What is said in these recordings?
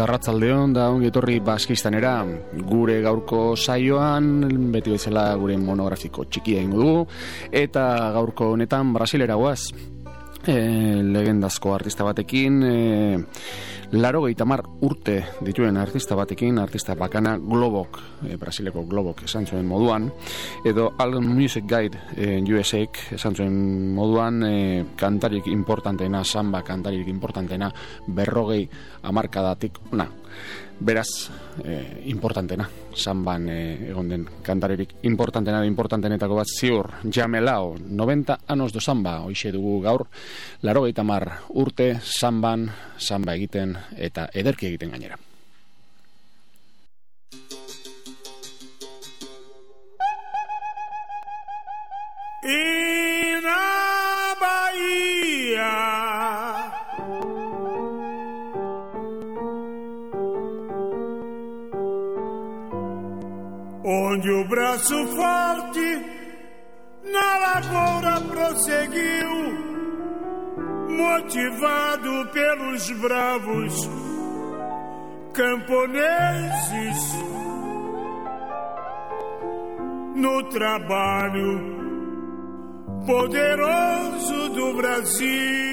Karratzaldeon da ongi etorri baskistanera. Gure gaurko saioan, beti bezala gure monografiko txikia ingo dugu, eta gaurko honetan Brasilera guaz, e, legendazko artista batekin, e, laro mar urte dituen artista batekin, artista bakana Globok, e, Brasileko Globok esan zuen moduan, edo All Music Guide e, USA esan zuen moduan, e, kantarik importanteena, samba kantarik importanteena, berrogei amarkadatik, na, beraz, e, importantena, zanban e, egon den kantarerik importantena da importantenetako bat ziur, jamelao, 90 anos do zamba, hoxe dugu gaur, laro mar urte, zanban, zamba egiten eta ederki egiten gainera. Ina Bahia onde o braço forte na lavoura prosseguiu, motivado pelos bravos camponeses no trabalho poderoso do Brasil.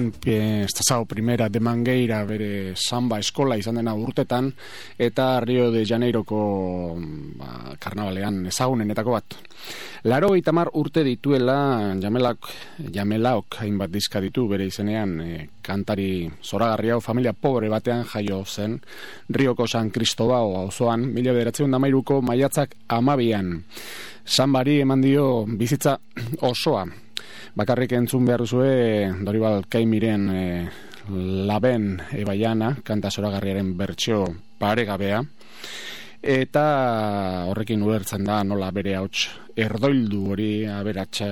Genuen, estazao primera de Mangueira bere samba eskola izan dena urtetan, eta Rio de Janeiroko ba, karnabalean ezagunenetako bat. Laro itamar urte dituela jamelak, jamelaok hainbat dizka ditu bere izenean e, kantari zoragarri hau familia pobre batean jaio zen Rioko San Cristobao auzoan mila bederatzen damairuko maiatzak amabian. Sanbari eman dio bizitza osoa. Bakarrik entzun behar zue Doribal Kaimiren e, laben ebaiana, kanta zoragarriaren bertxeo paregabea. Eta horrekin ulertzen da nola bere hauts erdoildu hori aberatsa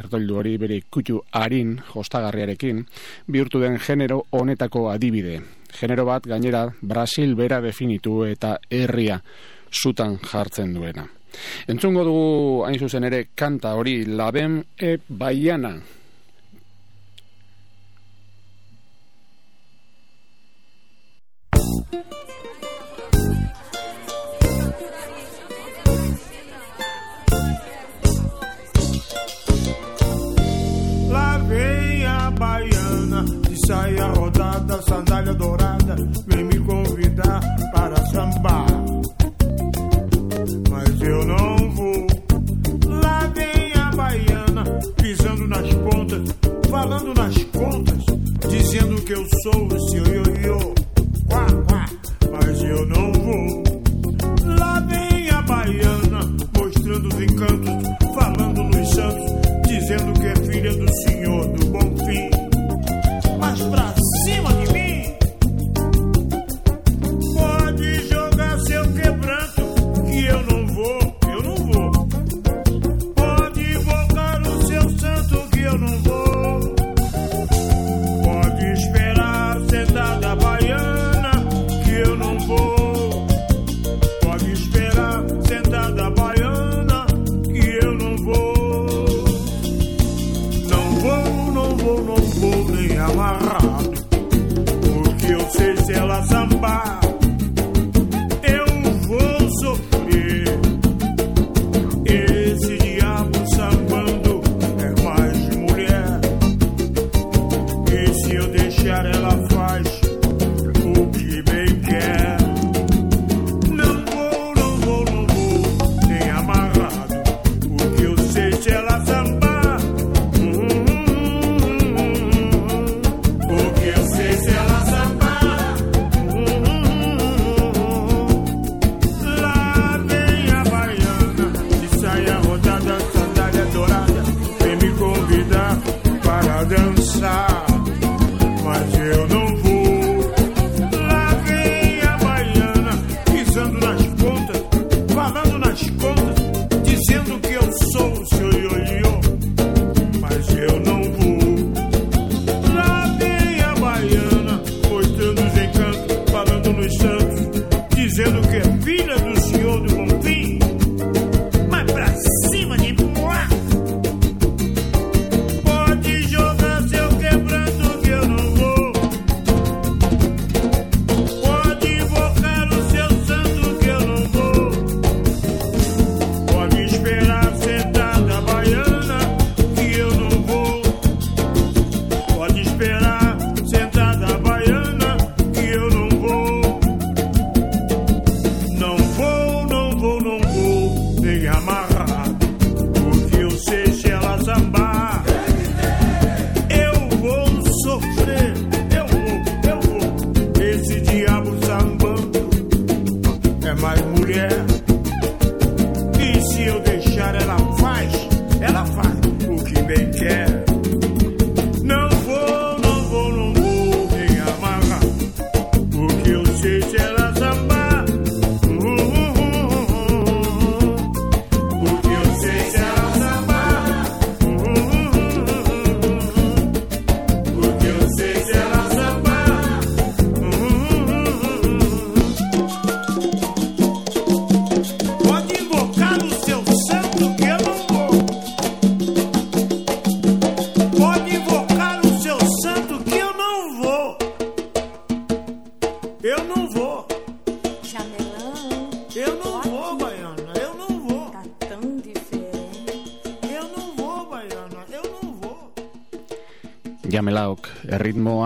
erdoildu hori bere kutu harin jostagarriarekin bihurtu den genero honetako adibide. Genero bat gainera Brasil bera definitu eta herria sutan jartzen duena entzungo dugu hain zuzen ere kanta hori laben e baiana. Saia rodada, sandália dourada, vem me que eu sou o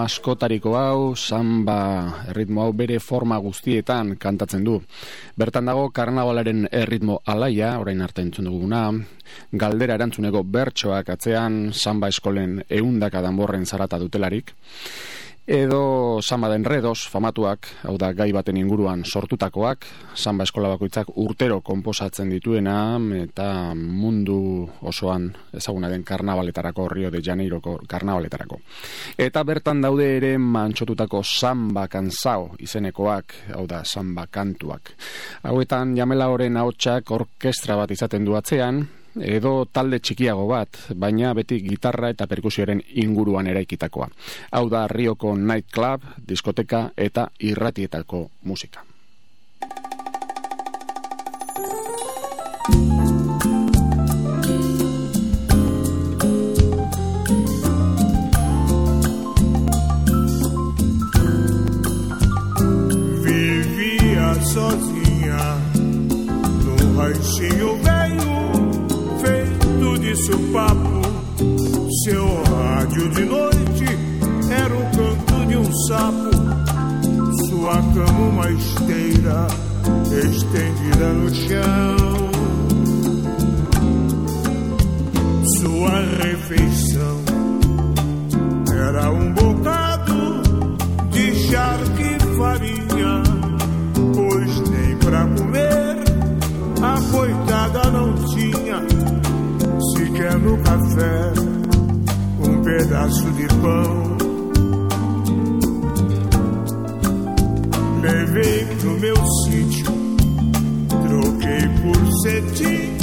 askotariko hau, samba, erritmo hau bere forma guztietan kantatzen du. Bertan dago karnavalaren erritmo alaia, orain arte entzun duguna, galdera erantzuneko bertsoak atzean, samba eskolen eundaka danborren zarata dutelarik edo samba den redos famatuak, hau da gai baten inguruan sortutakoak, samba eskola bakoitzak urtero konposatzen dituena eta mundu osoan ezaguna den karnabaletarako, Rio de Janeiroko karnabaletarako. Eta bertan daude ere mantxotutako samba kanzao izenekoak, hau da samba kantuak. Hauetan jamela horren haotxak orkestra bat izaten du atzean, edo talde txikiago bat, baina beti gitarra eta perkusioaren inguruan eraikitakoa. Hau da Rioko Night Club, diskoteka eta irratietako musika. Vivia sozinha no ranchinho seu papo, seu rádio de noite era o canto de um sapo, sua cama uma esteira estendida no chão, sua refeição era um bocado de charque e farinha, pois nem pra comer a coitada não tinha no café um pedaço de pão. Levei pro meu sítio, troquei por cetim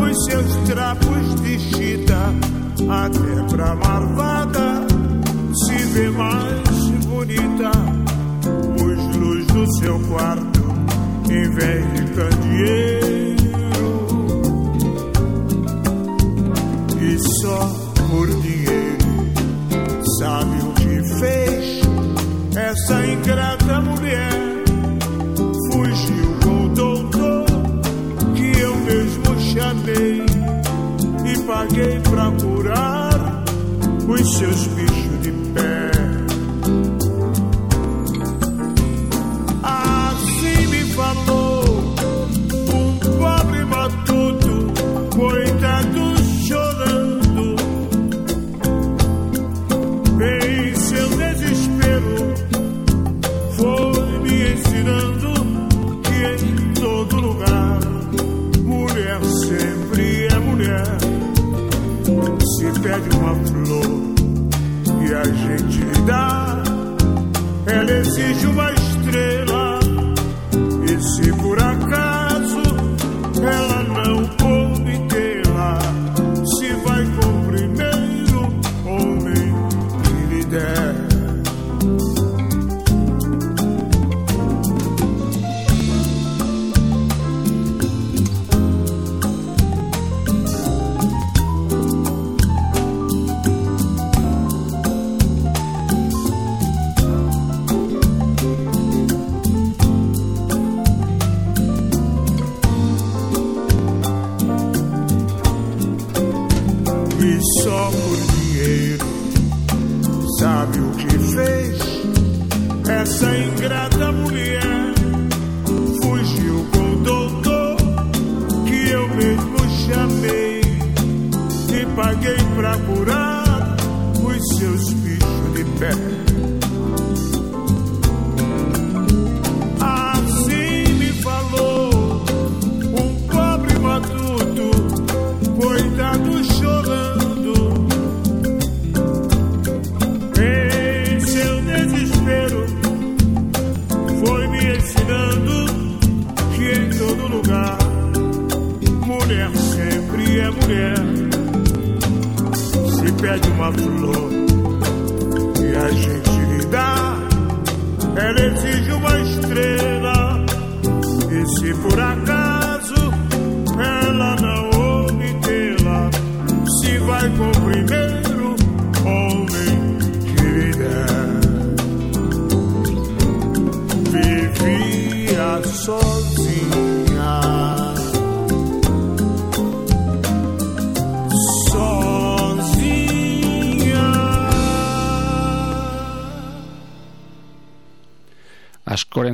os seus trapos de chita, até pra marvada se vê mais bonita. Os luz do seu quarto, em vez de candeeiro. Só por dinheiro. Sabe o que fez essa ingrata mulher? Fugiu com o doutor que eu mesmo chamei e paguei pra curar os seus bichos de pé. seja uma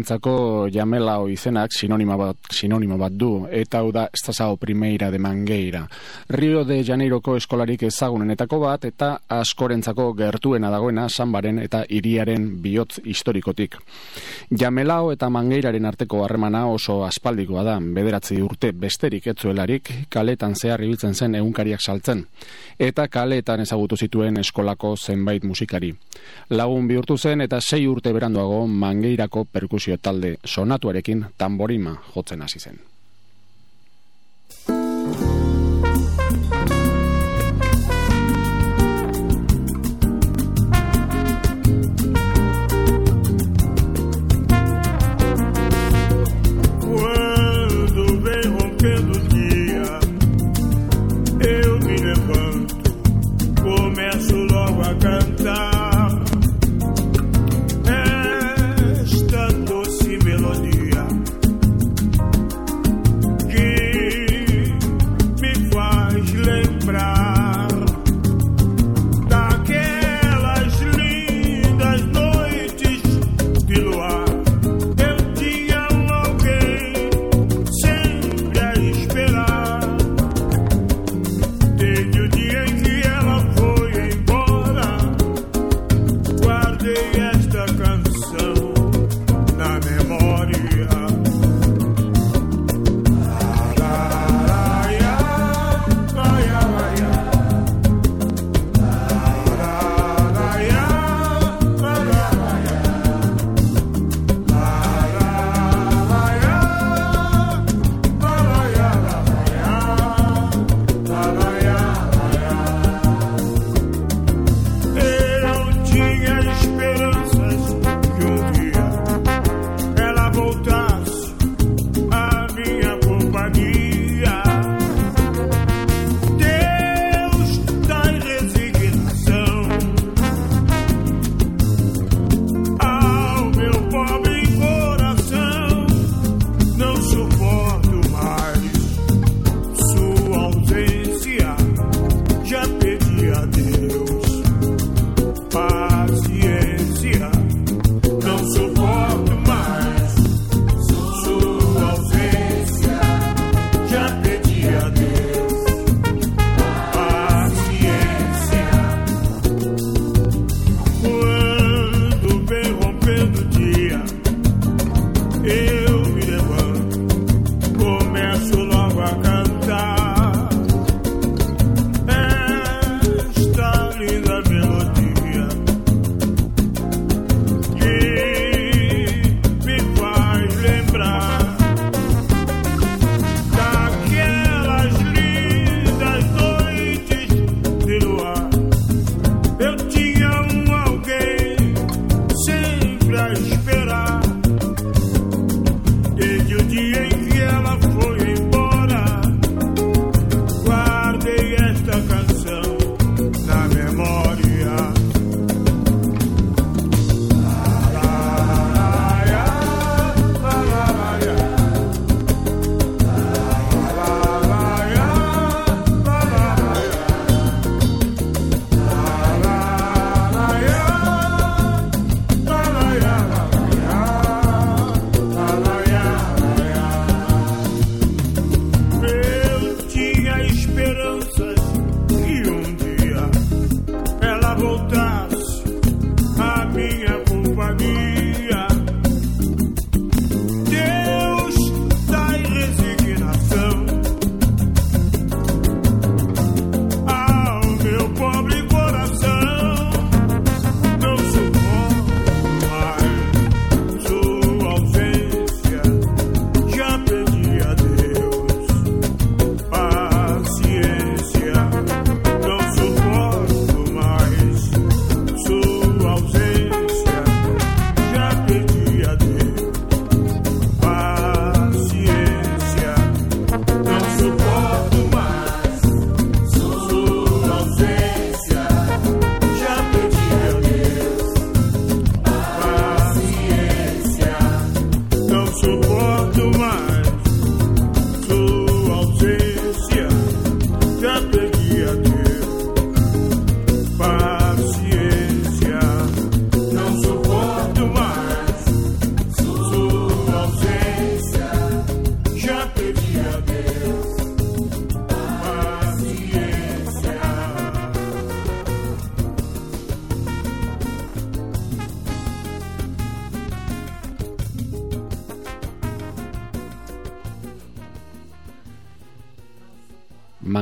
guretzako jamelao izenak sinonimo bat, sinonimo bat du, eta hau da estazao primeira de mangeira. Rio de Janeiroko eskolarik ezagunenetako bat, eta askorentzako gertuena dagoena sanbaren eta iriaren bihotz historikotik. Jamelao eta mangeiraren arteko harremana oso aspaldikoa da, bederatzi urte besterik etzuelarik, kaletan zehar ibiltzen zen egunkariak saltzen, eta kaletan ezagutu zituen eskolako zenbait musikari. Lagun bihurtu zen eta sei urte beranduago mangeirako perkusio talde sonatuarekin tamborima jotzen hasi zen.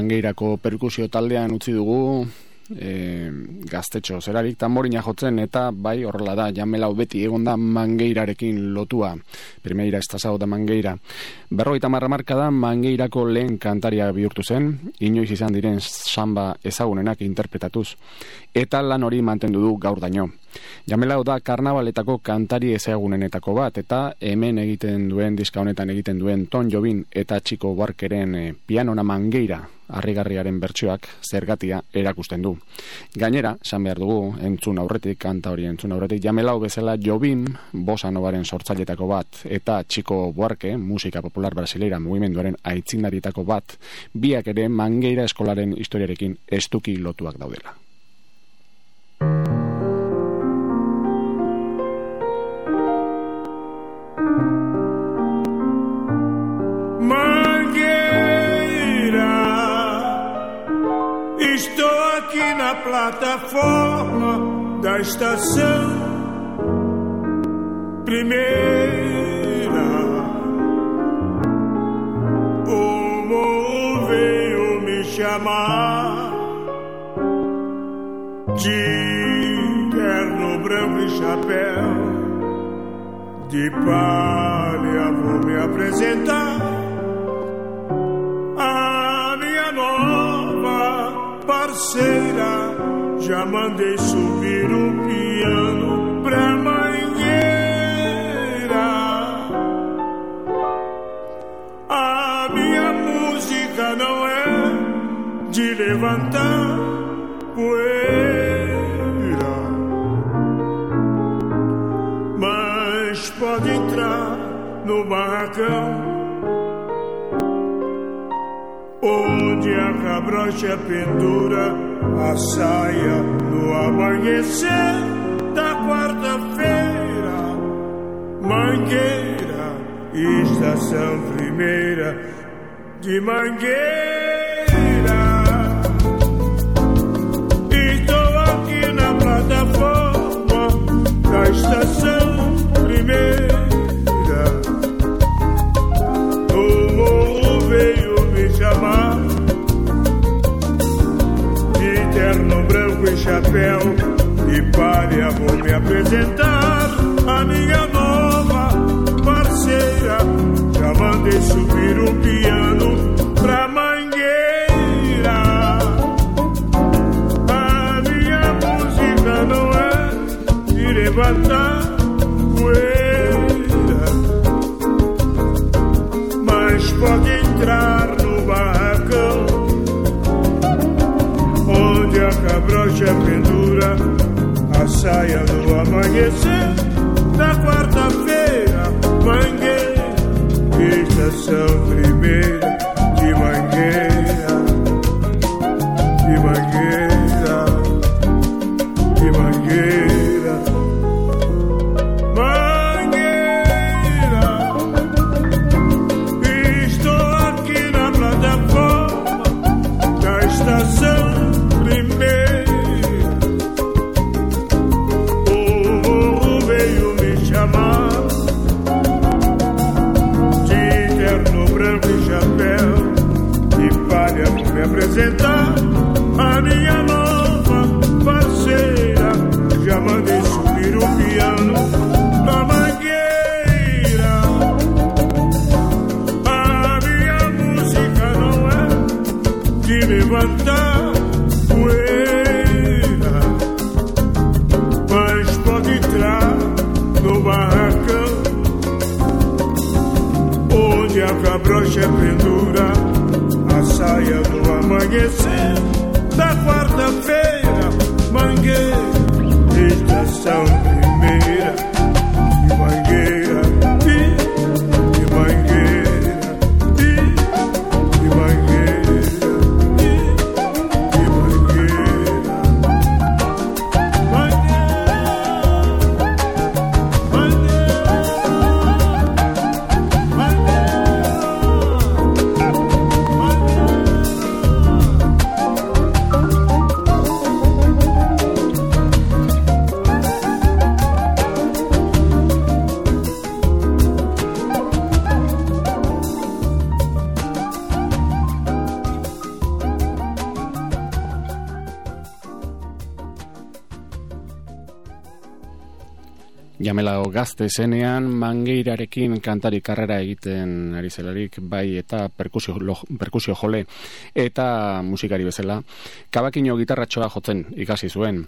Mangeirako perkusio taldean utzi dugu e, gaztetxo. Zerarik tamborina jotzen eta bai horrela da jamelau beti egon da mangeirarekin lotua. Primeira estasau da mangeira. Berroita marra marka da mangeirako lehen kantaria bihurtu zen. Inoiz izan diren samba ezagunenak interpretatuz. Eta lan hori mantendu du gaur daño Jamelau da karnabaletako kantari ezagunenetako bat eta hemen egiten duen diska honetan egiten duen Ton Jobin eta Txiko Barkeren e, pianona mangeira harrigarriaren bertsioak zergatia erakusten du. Gainera, san behar dugu, entzun aurretik, kanta hori entzun aurretik, jamelau bezala Jobin, bosa nobaren sortzailetako bat, eta Txiko Buarke, musika popular brasileira mugimenduaren aitzindaritako bat, biak ere mangeira eskolaren historiarekin estuki lotuak daudela. Na plataforma da estação. Primeira, o veio me chamar de terno branco e chapéu. De palha vou me apresentar. Parceira já mandei subir o piano pra mangueira. A minha música não é de levantar poeira, mas pode entrar no barracão. Onde a cabrocha pendura a saia no amanhecer da quarta-feira, Mangueira, estação primeira de Mangueira. Estou aqui na plataforma da estação da quarta-feira, mangueira, estação gazte zenean mangeirarekin kantari karrera egiten ari zelarik bai eta perkusio, lo, perkusio jole eta musikari bezala kabakino gitarratxoa jotzen ikasi zuen.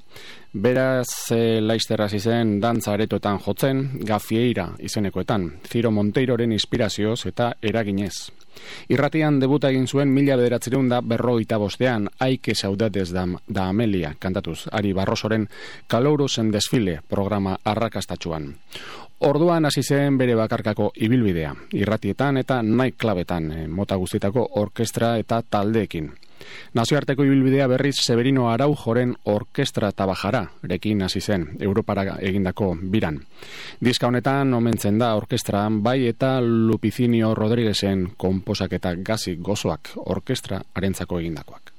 Beraz e, laizterra zizen dantza aretoetan jotzen gafieira izenekoetan, Ziro Monteiroren inspirazioz eta eraginez. Irratian debuta egin zuen mila bederatzireun da berroita bostean, aike saudadez da, da Amelia, kantatuz, ari barrosoren kalouruzen desfile programa arrakastatxuan. Orduan hasi zen bere bakarkako ibilbidea, irratietan eta nightclubetan, eh, mota guztitako orkestra eta taldeekin. Nazioarteko ibilbidea berriz Severino Araujoren orkestra tabajara rekin hasi zen Europara egindako biran. Diska honetan omentzen da orkestran bai eta Lupicinio Rodriguezen komposaketa gazi gozoak orkestra arentzako egindakoak.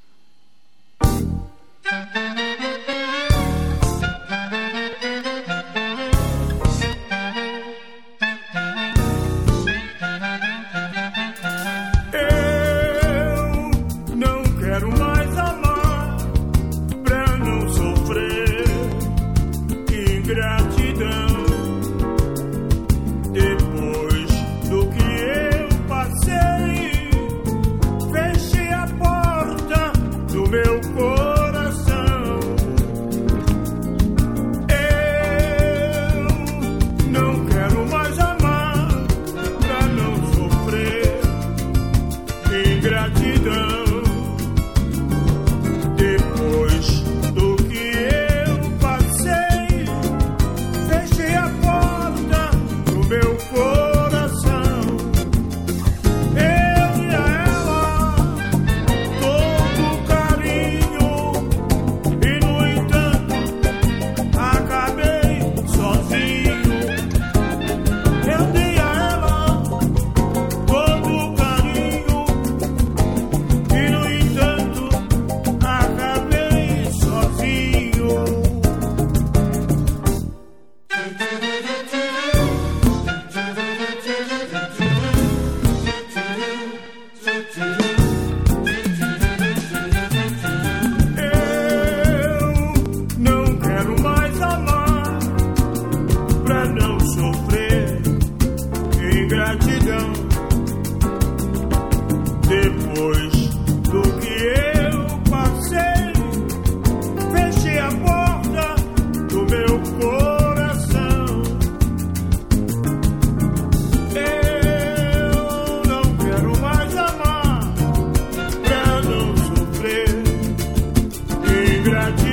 gratis.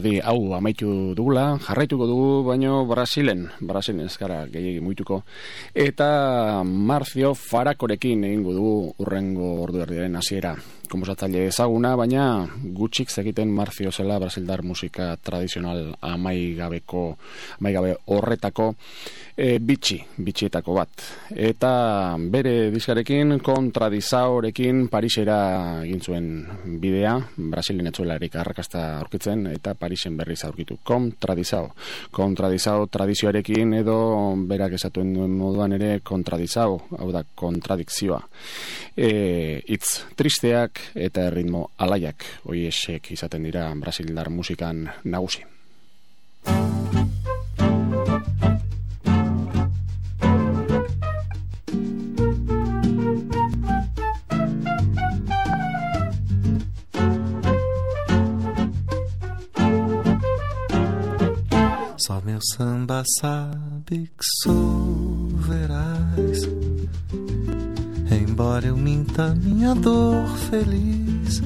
Erdi hau amaitu dugula, jarraituko dugu, baino Brasilen, Brasilen ezkara gehiagi muituko, eta Marcio Farakorekin egingo dugu urrengo ordu erdiaren hasiera komposatzaile ezaguna, baina gutxik egiten Marcio zela Brasildar musika tradizional amaigabeko, amaigabe horretako e, bitxi, bitxietako bat. Eta bere diskarekin kontradizaorekin Parisera egin zuen bidea, Brasilin etzuela erik arrakasta aurkitzen, eta Parisen berriz aurkitu. Kontradizao. Kontradizao tradizioarekin edo berak esatuen duen moduan ere kontradizao, hau da kontradikzioa. E, itz tristeak eta ritmo alaiak hoiesek izaten dira brasildar musikan nagusi. Só meu samba sabe que sou veraz. Embora eu minta minha dor feliz,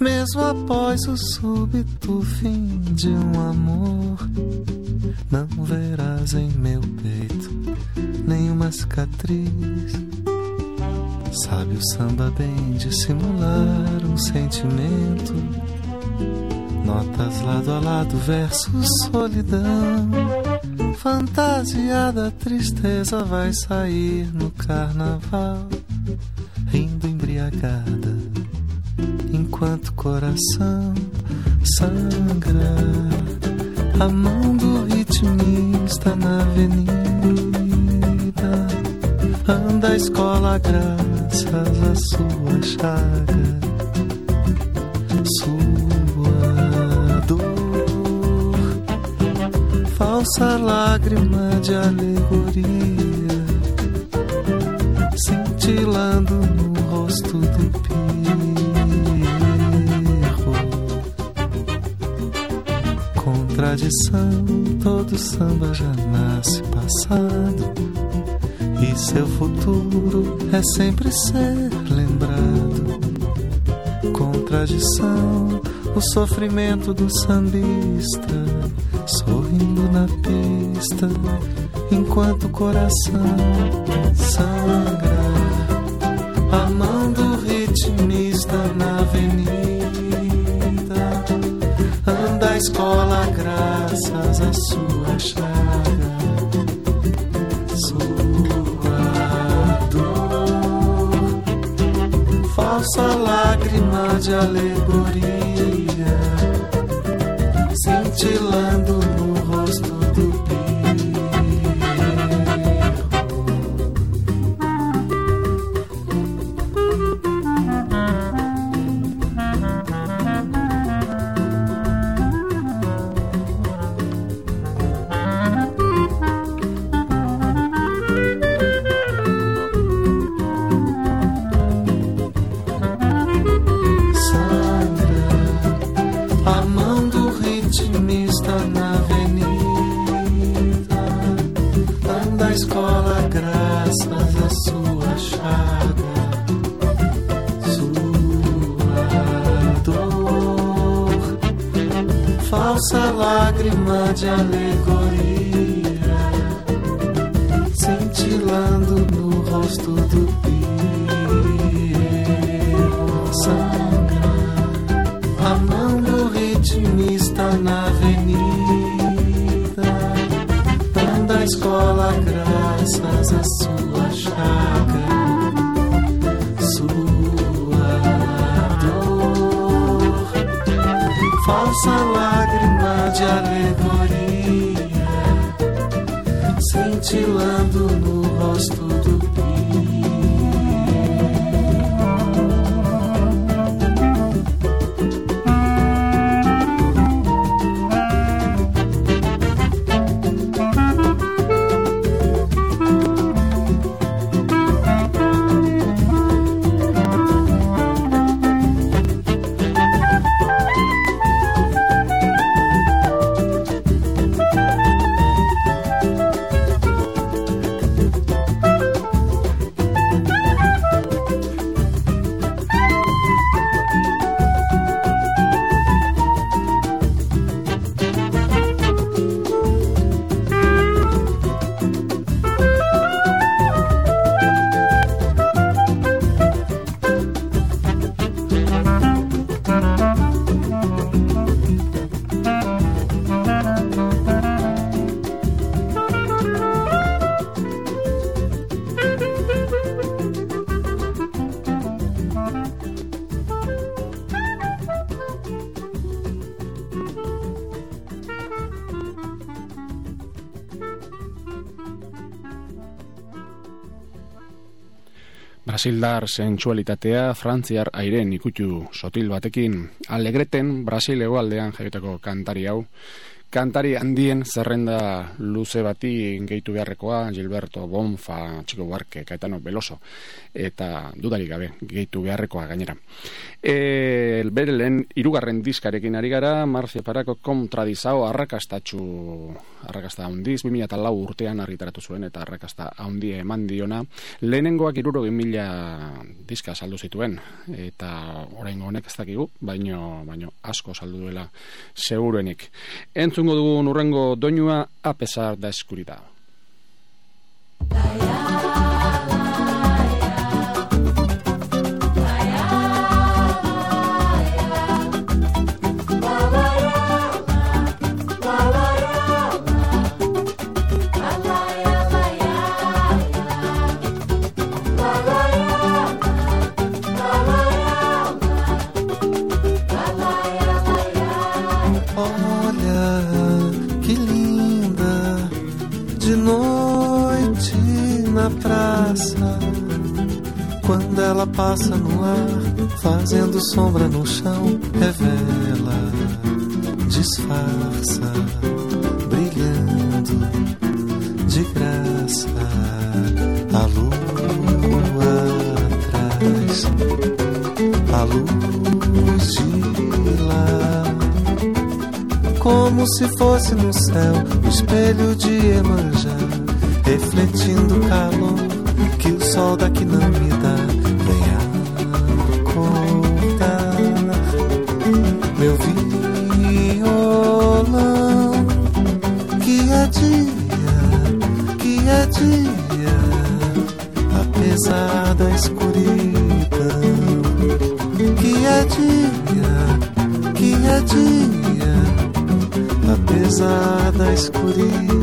mesmo após o súbito fim de um amor, não verás em meu peito nenhuma cicatriz. Sabe o samba bem dissimular um sentimento Notas lado a lado, versos solidão. Fantasiada tristeza vai sair no carnaval, rindo embriagada, enquanto coração sangra. A mão do ritmista na avenida anda a escola graças à sua chaga. falsa lágrima de alegoria, cintilando no rosto do pirro. Contradição, todo samba já nasce passado, e seu futuro é sempre ser lembrado. Contradição, o sofrimento do sambista sorrindo na pista, enquanto o coração sangra. A mão do ritmista na avenida. Anda a escola graças à sua chaga. Sua dor, falsa lágrima de alegoria cintilando no rosto do Pio. Brasildar sensualitatea frantziar airen ikutu sotil batekin. Alegreten Brasil egoaldean jaiotako kantari hau kantari handien zerrenda luze bati gehitu beharrekoa Gilberto Bonfa, Chico Buarque, Caetano Veloso eta dudarik gabe gehitu beharrekoa gainera. E, bere lehen irugarren diskarekin ari gara Marcia Parako kontradizao arrakastatxu arrakasta handiz, 2004 urtean argitaratu zuen eta arrakasta handi eman diona lehenengoak iruro mila diska saldu zituen eta orain honek ez dakigu, baino, baino asko saldu duela seguruenik. Entzungo dugu nurrengo doinua a pesar da eskuridad. Ela passa no ar, fazendo sombra no chão, revela, disfarça, brilhando de graça. A lua atrás, a luz de lá como se fosse no céu o espelho de Emanjá, refletindo o calor que o sol daqui não me dá. Apesar da escuridão.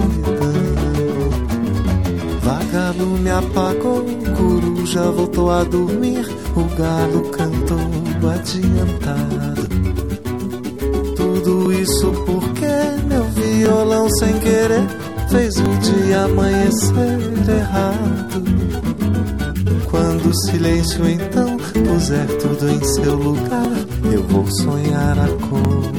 Vagalume apagou, coruja voltou a dormir, o galo cantou adiantado. Tudo isso porque meu violão sem querer fez o dia amanhecer errado. Quando o silêncio então puser tudo em seu lugar, eu vou sonhar acordado.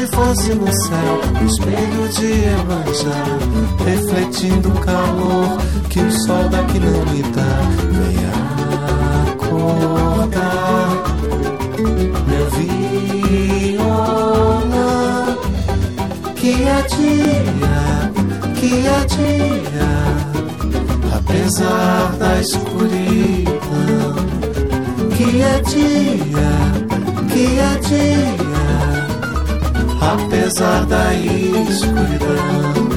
Se fosse no céu, espelho de Emanjá, refletindo o calor que o sol daqui não me dá. Venha acordar, meu violão, que é dia, que é dia, apesar da escuridão, que é dia, que é dia apesar da escuridão.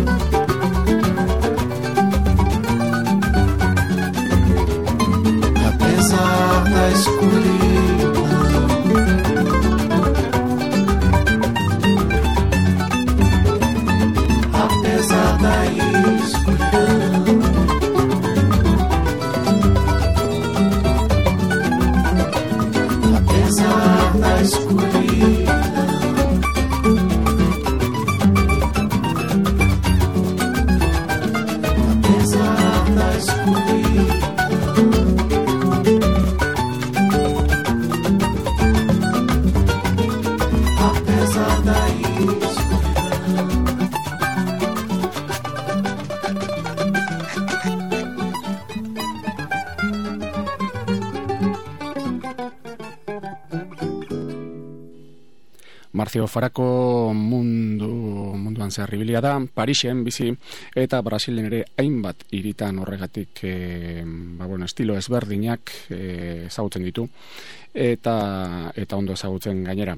Marcio Farako mundu munduan zehar ibilia da, Parisen bizi eta Brasilen ere hainbat hiritan horregatik e, ba, bueno, estilo ezberdinak e, ezagutzen ditu eta eta ondo ezagutzen gainera.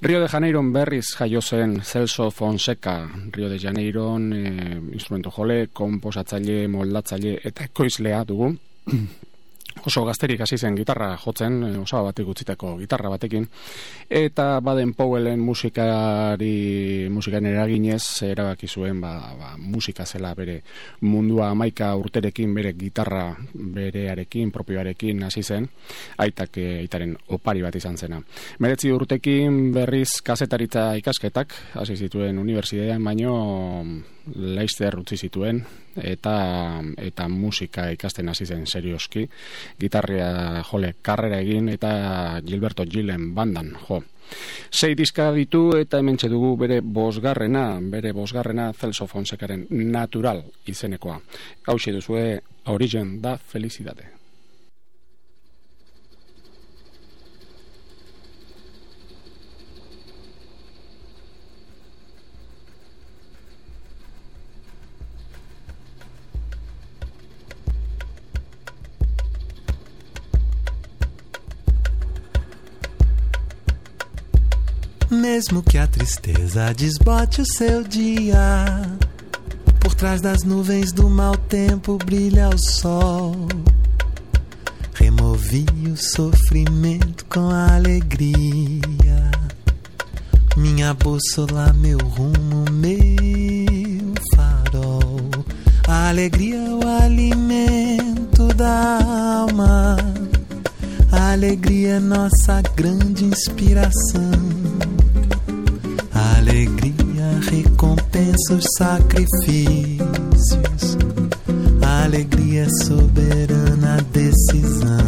Rio de Janeiron berriz jaio zen Celso Fonseca, Rio de Janeiron e, instrumento jole, komposatzaile, moldatzaile eta ekoizlea dugu. Oso gazterik hasi zen gitarra jotzen, eh, osa batek utzitako gitarra batekin, eta baden Powellen musikari, musikan eraginez, erabaki zuen, ba, ba, musika zela bere mundua amaika urterekin, bere gitarra berearekin, propioarekin hasi zen, aitak eh, aitaren opari bat izan zena. Meretzi urtekin berriz kazetaritza ikasketak, hasi zituen unibertsitatean, baino laizter utzi zituen eta eta musika ikasten hasi zen serioski gitarria jole karrera egin eta Gilberto Gilen bandan jo Sei diska ditu eta hemen dugu bere bosgarrena, bere bosgarrena Celso Fonsekaren natural izenekoa. Hau duzue, Origin da Felicidade. Mesmo que a tristeza desbote o seu dia, por trás das nuvens do mau tempo brilha o sol. Removi o sofrimento com alegria. Minha bússola, meu rumo, meu farol. A alegria é o alimento da alma. A alegria é nossa grande inspiração recompensa os sacrifícios. A alegria soberana decisão.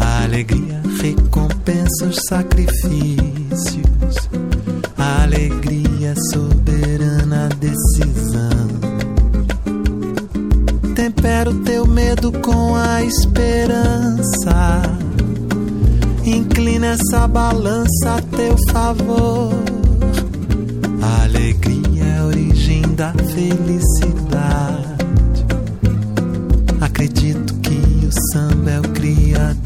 A alegria recompensa os sacrifícios. A alegria soberana decisão. Tempera o teu medo com a esperança Inclina essa balança a teu favor. Alegria é a origem da felicidade. Acredito que o samba é o criador.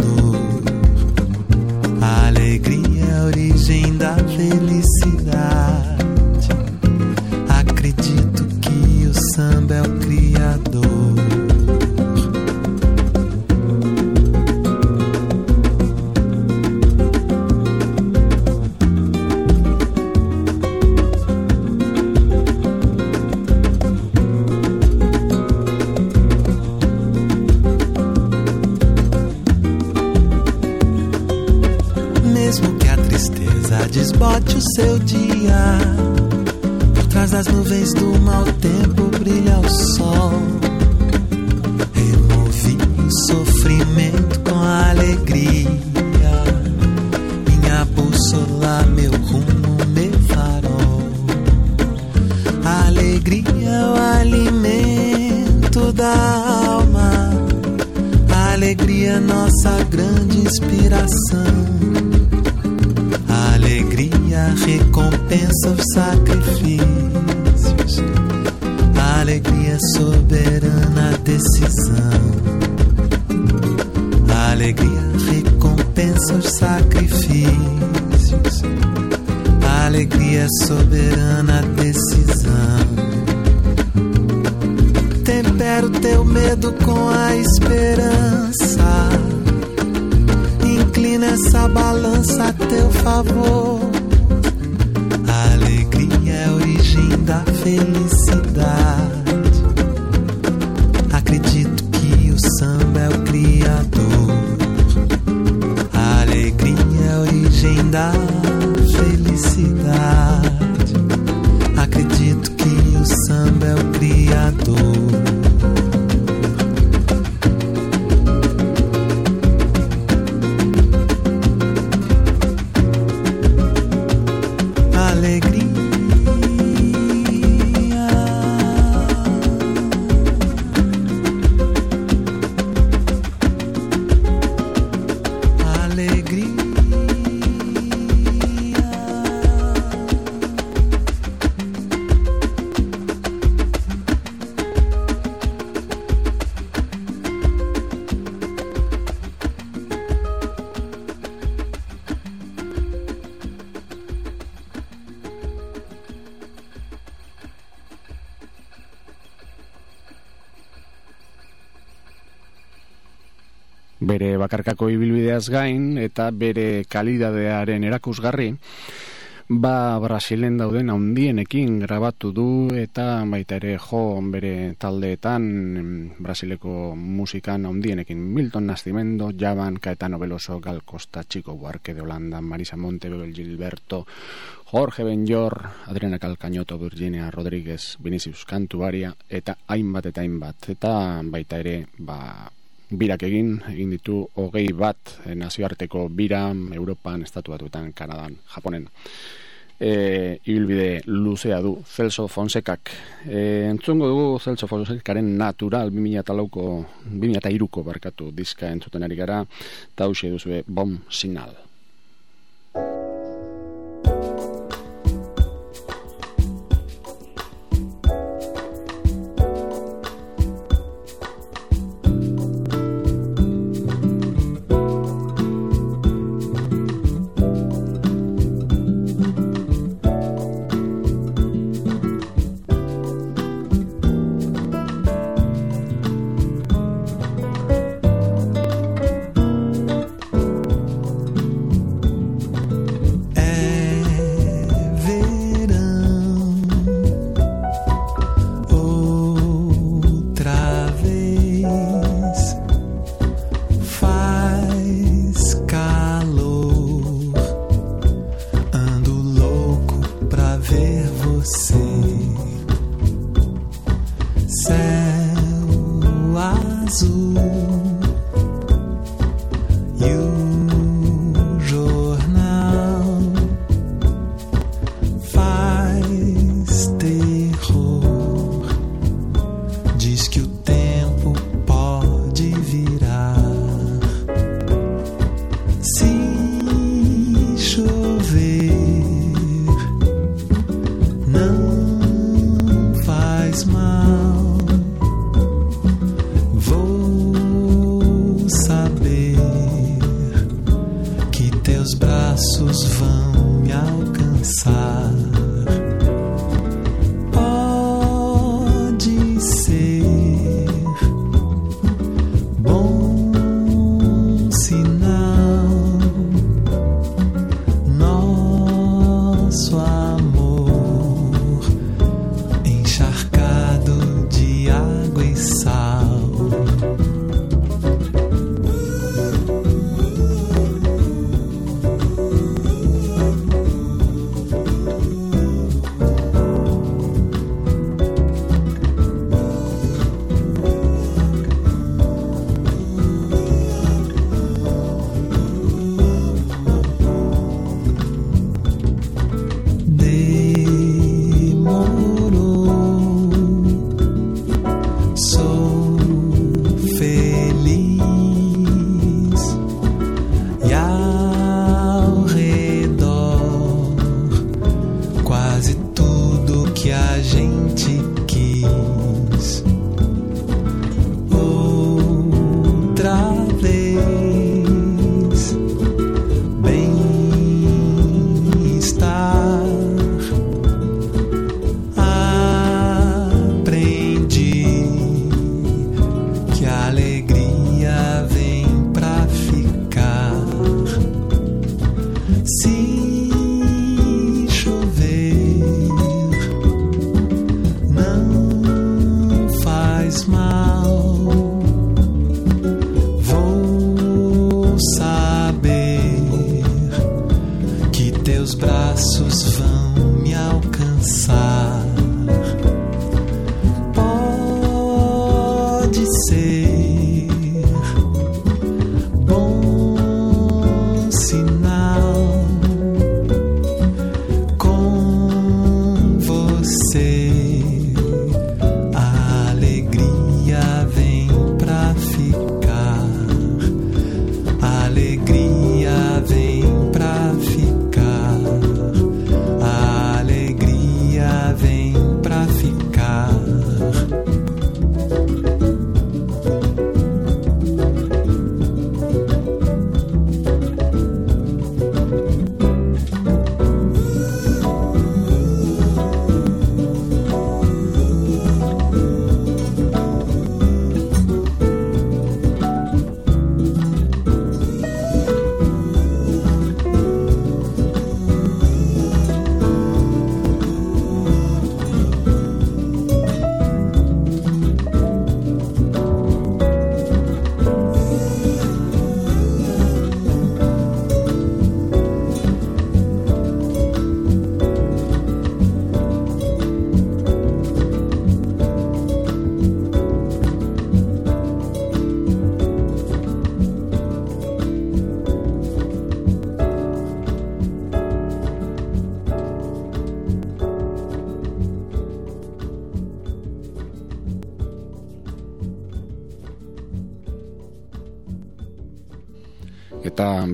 Inspiração recompensa os sacrifícios. A alegria soberana decisão. A alegria recompensa os sacrifícios. A alegria soberana decisão. Tempera o teu medo com a esperança. Inclina essa balança a teu favor da felicidade. Acredito que o samba é o criador. A alegria é a origem da ibilbideaz gain eta bere kalidadearen erakusgarri, ba Brasilen dauden handienekin grabatu du eta baita ere jo bere taldeetan Brasileko musikan handienekin. Milton Nascimento, Javan, Caetano Veloso, Gal Costa, Chico Buarque de Holanda, Marisa Montebello, Gilberto, Jorge Benjor, Adriana Calcañoto, Virginia Rodríguez, Vinicius Cantuaria eta hainbat eta hainbat. Eta baita ere ba birak egin, egin ditu hogei bat eh, nazioarteko bira Europan, Estatu Batuetan, Kanadan, Japonen. E, ibilbide luzea du Celso Fonsekak e, entzungo dugu Celso Fonsekaren natural 2008ko 2003ko barkatu diska entzuten ari gara. Eta duzue bom signal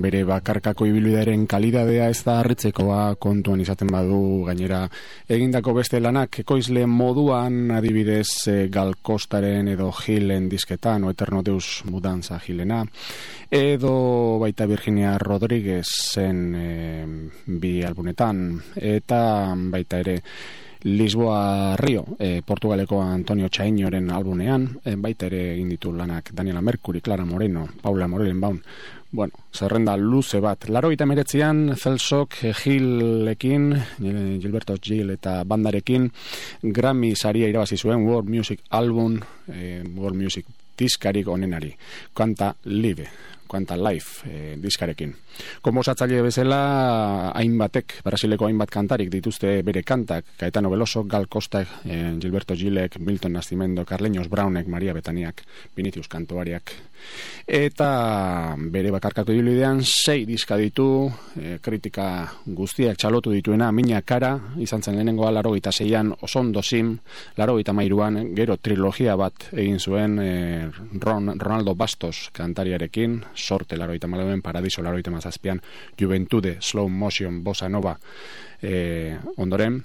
bere bakarkako ibilbidearen kalidadea ez da harritzekoa kontuan izaten badu gainera egindako beste lanak ekoizle moduan adibidez e, galkostaren edo gilen disketan o eterno deus mudanza gilena edo baita Virginia Rodríguez zen e, bi albunetan eta baita ere Lisboa Rio, e, Portugaleko Antonio Chainoren albunean, e, baita ere egin ditu lanak Daniela Mercury, Clara Moreno, Paula Morelen baun. Bueno, zerrenda luze bat. Laro eta meretzian, Zelsok, Gilekin, Gilberto Gil eta bandarekin, Grammy saria irabazi zuen World Music Album, e, World Music diskarik onenari. Kanta Live, Quanta Life e, diskarekin. Komposatzaile bezala hainbatek, Brasileko hainbat kantarik dituzte bere kantak, Caetano Veloso, Gal Costa, e, Gilberto Gilek, Milton Nascimento, Carleños Brownek, Maria Betaniak, Vinicius Kantoariak. Eta bere bakarkako diluidean, sei diska ditu, e, kritika guztiak txalotu dituena, mina kara, izan zen lehenengoa laro gita zeian, oson dozim, laro gita mairuan, gero trilogia bat egin zuen e, Ron, Ronaldo Bastos kantariarekin, sorte laroita malauen, paradiso laroita mazazpian, juventude, slow motion, bossa nova, e, ondoren,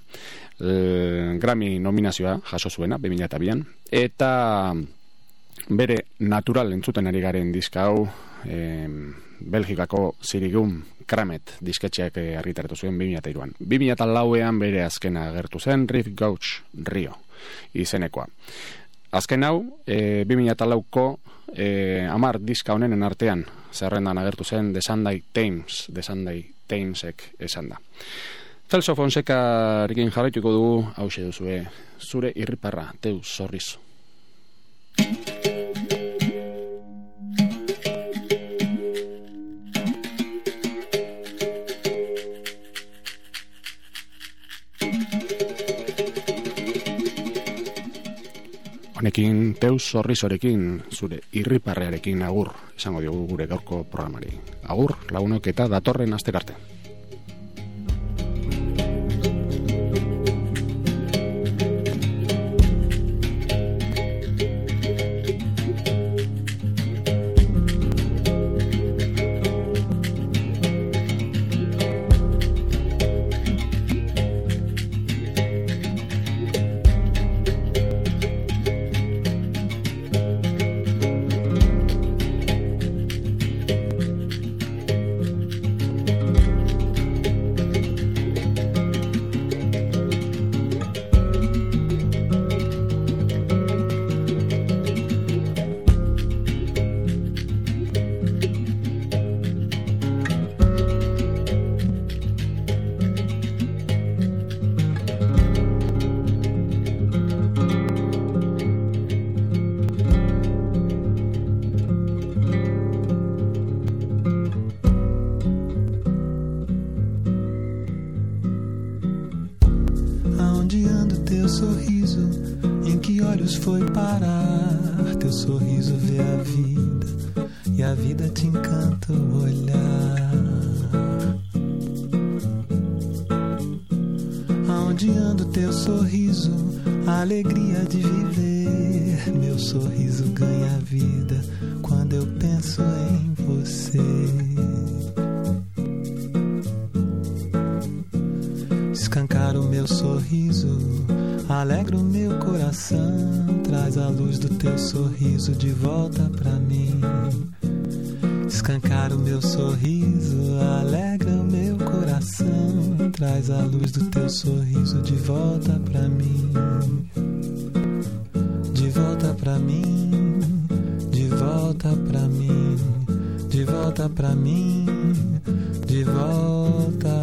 e, Grammy nominazioa jaso zuena, 2002an, eta bere natural entzuten ari garen diska hau, e, Belgikako zirigun kramet disketxeak argitaratu zuen 2002an. 2002an bere azkena agertu zen Riff Gouch Rio izenekoa. Azken hau, e, 2004ko e, amar diska honenen artean zerrendan agertu zen The Sunday Times, The Sunday Timesek esan da. Celso Fonseca rikin jarraituko dugu, hause duzue, zure irriparra, teu zorrizu. Honekin teus zorrizorekin, zure irriparrearekin agur, esango diogu gure gaurko programari. Agur, lagunok eta datorren asterarte. Sorriso de volta pra mim. Escancar o meu sorriso, alegra o meu coração. Traz a luz do teu sorriso de volta pra mim. De volta pra mim, de volta pra mim, de volta pra mim, de volta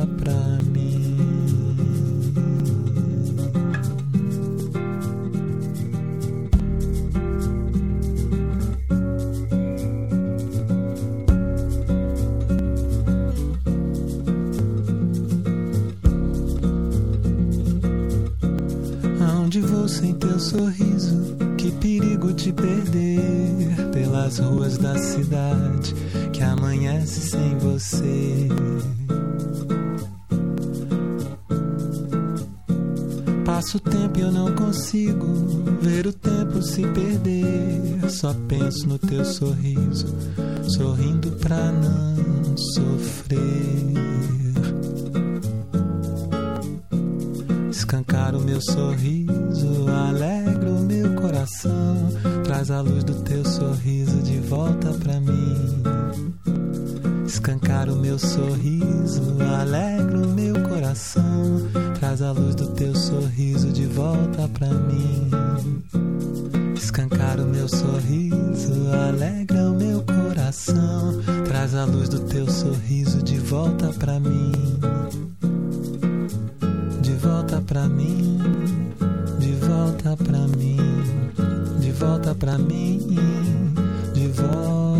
sorriso, que perigo te perder pelas ruas da cidade que amanhece sem você. Passo o tempo e eu não consigo ver o tempo se perder. Só penso no teu sorriso, sorrindo pra não sofrer. Volta pra mim, de volta